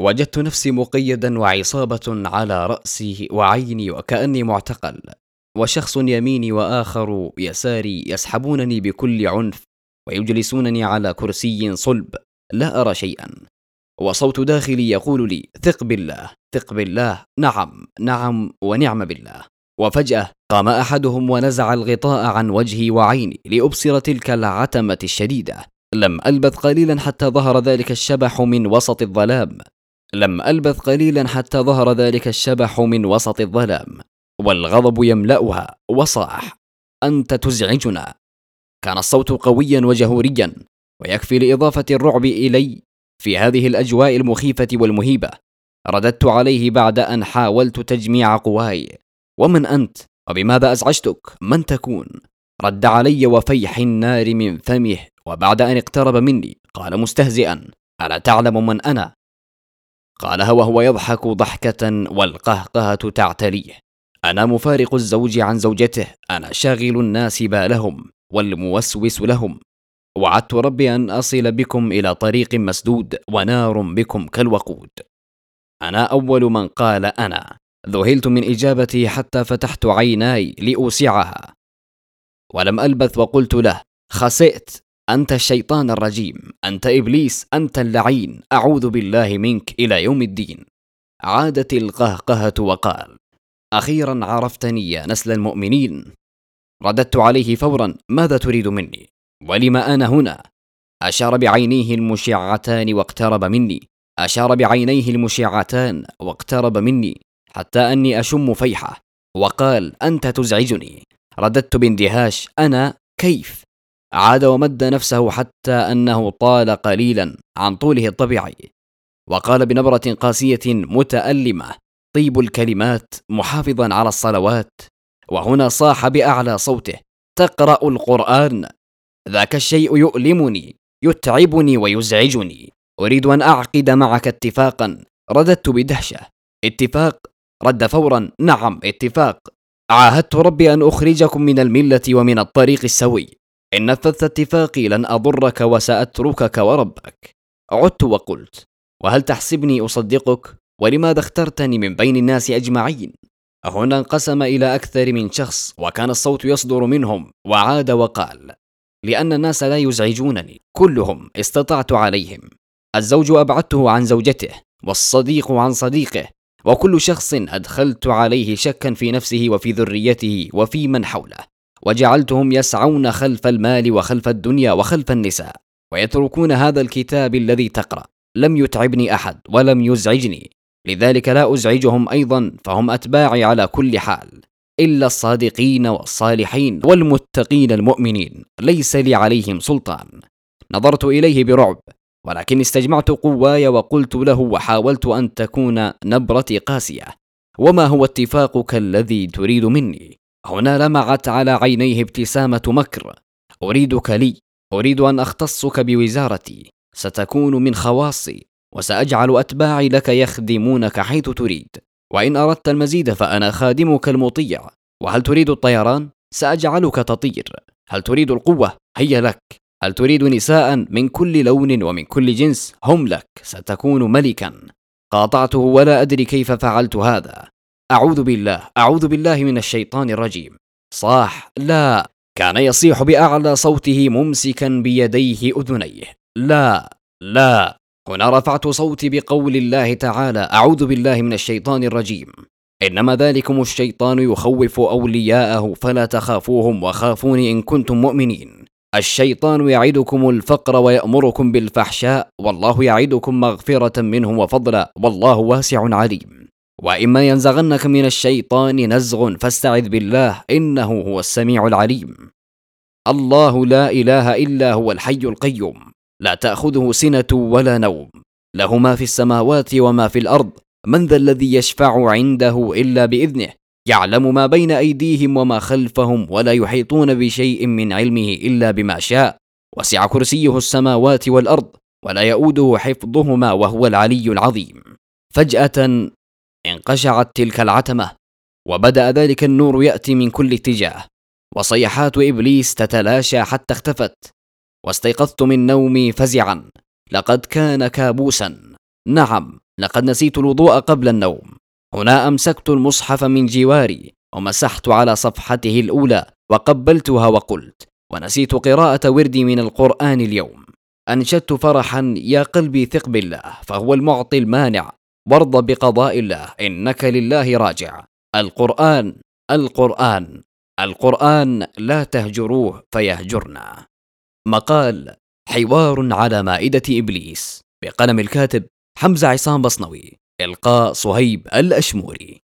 وجدت نفسي مقيدا وعصابة على رأسي وعيني وكأني معتقل وشخص يميني وآخر يساري يسحبونني بكل عنف ويجلسونني على كرسي صلب لا أرى شيئا. وصوت داخلي يقول لي ثق بالله ثق بالله نعم نعم ونعم بالله. وفجأة قام أحدهم ونزع الغطاء عن وجهي وعيني لأبصر تلك العتمة الشديدة. لم ألبث قليلا حتى ظهر ذلك الشبح من وسط الظلام. لم ألبث قليلا حتى ظهر ذلك الشبح من وسط الظلام والغضب يملأها وصاح أنت تزعجنا كان الصوت قويا وجهوريا ويكفي لإضافة الرعب إلي في هذه الأجواء المخيفة والمهيبة رددت عليه بعد أن حاولت تجميع قواي ومن أنت؟ وبماذا أزعجتك؟ من تكون؟ رد علي وفيح النار من فمه وبعد أن اقترب مني قال مستهزئا ألا تعلم من أنا؟ قالها وهو يضحك ضحكة والقهقهة تعتريه أنا مفارق الزوج عن زوجته أنا شاغل الناس بالهم والموسوس لهم. وعدت ربي أن أصل بكم إلى طريق مسدود ونار بكم كالوقود. أنا أول من قال أنا. ذهلت من إجابتي حتى فتحت عيناي لأوسعها. ولم ألبث وقلت له خسئت. أنت الشيطان الرجيم أنت إبليس أنت اللعين أعوذ بالله منك إلى يوم الدين. عادت القهقهة وقال أخيرا عرفتني يا نسل المؤمنين. رددت عليه فورا ماذا تريد مني؟ ولم أنا هنا؟ أشار بعينيه المشعتان واقترب مني. أشار بعينيه المشعتان واقترب مني حتى أني أشم فيحة. وقال أنت تزعجني. رددت باندهاش أنا كيف؟ عاد ومد نفسه حتى أنه طال قليلا عن طوله الطبيعي وقال بنبرة قاسية متألمة طيب الكلمات محافظا على الصلوات وهنا صاح بأعلى صوته تقرأ القرآن. ذاك الشيء يؤلمني يتعبني ويزعجني. أريد أن أعقد معك اتفاقا. رددت بدهشة. اتفاق؟ رد فورا. نعم اتفاق. عاهدت ربي أن أخرجكم من الملة ومن الطريق السوي. إن نفذت اتفاقي لن أضرك وسأتركك وربك. عدت وقلت وهل تحسبني أصدقك؟ ولماذا اخترتني من بين الناس أجمعين؟ هنا انقسم إلى أكثر من شخص وكان الصوت يصدر منهم وعاد وقال لأن الناس لا يزعجونني كلهم استطعت عليهم. الزوج أبعدته عن زوجته والصديق عن صديقه وكل شخص أدخلت عليه شكا في نفسه وفي ذريته وفي من حوله. وجعلتهم يسعون خلف المال وخلف الدنيا وخلف النساء ويتركون هذا الكتاب الذي تقرأ. لم يتعبني أحد ولم يزعجني. لذلك لا أزعجهم أيضا فهم أتباعي على كل حال. إلا الصادقين والصالحين والمتقين المؤمنين. ليس لي عليهم سلطان. نظرت إليه برعب. ولكن استجمعت قواي وقلت له وحاولت أن تكون نبرتي قاسية. وما هو اتفاقك الذي تريد مني؟ هنا لمعت على عينيه ابتسامة مكر. أريدك لي أريد أن أختصك بوزارتي. ستكون من خواصي وسأجعل أتباعي لك يخدمونك حيث تريد. وإن أردت المزيد فأنا خادمك المطيع. وهل تريد الطيران؟ سأجعلك تطير. هل تريد القوة؟ هي لك. هل تريد نساء؟ من كل لون ومن كل جنس هم لك. ستكون ملكا. قاطعته ولا أدري كيف فعلت هذا. أعوذ بالله أعوذ بالله من الشيطان الرجيم. صاح لا. كان يصيح بأعلى صوته ممسكا بيديه أذنيه. لا لا. هنا رفعت صوتي بقول الله تعالى أعوذ بالله من الشيطان الرجيم. إنما ذلكم الشيطان يخوف أولياءه فلا تخافوهم وخافوني إن كنتم مؤمنين. الشيطان يعدكم الفقر ويأمركم بالفحشاء والله يعدكم مغفرة منه وفضلا والله واسع عليم. وإما ينزغنك من الشيطان نزغ فاستعذ بالله إنه هو السميع العليم. الله لا إله إلا هو الحي القيوم. لا تأخذه سنة ولا نوم. له ما في السماوات وما في الأرض. من ذا الذي يشفع عنده إلا بإذنه؟ يعلم ما بين أيديهم وما خلفهم ولا يحيطون بشيء من علمه إلا بما شاء. وسع كرسيه السماوات والأرض ولا يؤوده حفظهما وهو العلي العظيم. فجأة انقشعت تلك العتمة وبدأ ذلك النور يأتي من كل اتجاه وصيحات إبليس تتلاشى حتى اختفت واستيقظت من نومي فزعا لقد كان كابوسا. نعم لقد نسيت الوضوء قبل النوم. هنا أمسكت المصحف من جواري ومسحت على صفحته الأولى وقبلتها وقلت ونسيت قراءة وردي من القرآن اليوم. أنشدت فرحا يا قلبي ثق بالله فهو المعطي المانع. وارض بقضاء الله إنك لله راجع. القرآن القرآن القرآن لا تهجروه فيهجرنا. مقال حوار على مائدة إبليس. بقلم الكاتب حمزة عصام بصنوي. إلقاء صهيب الأشموري.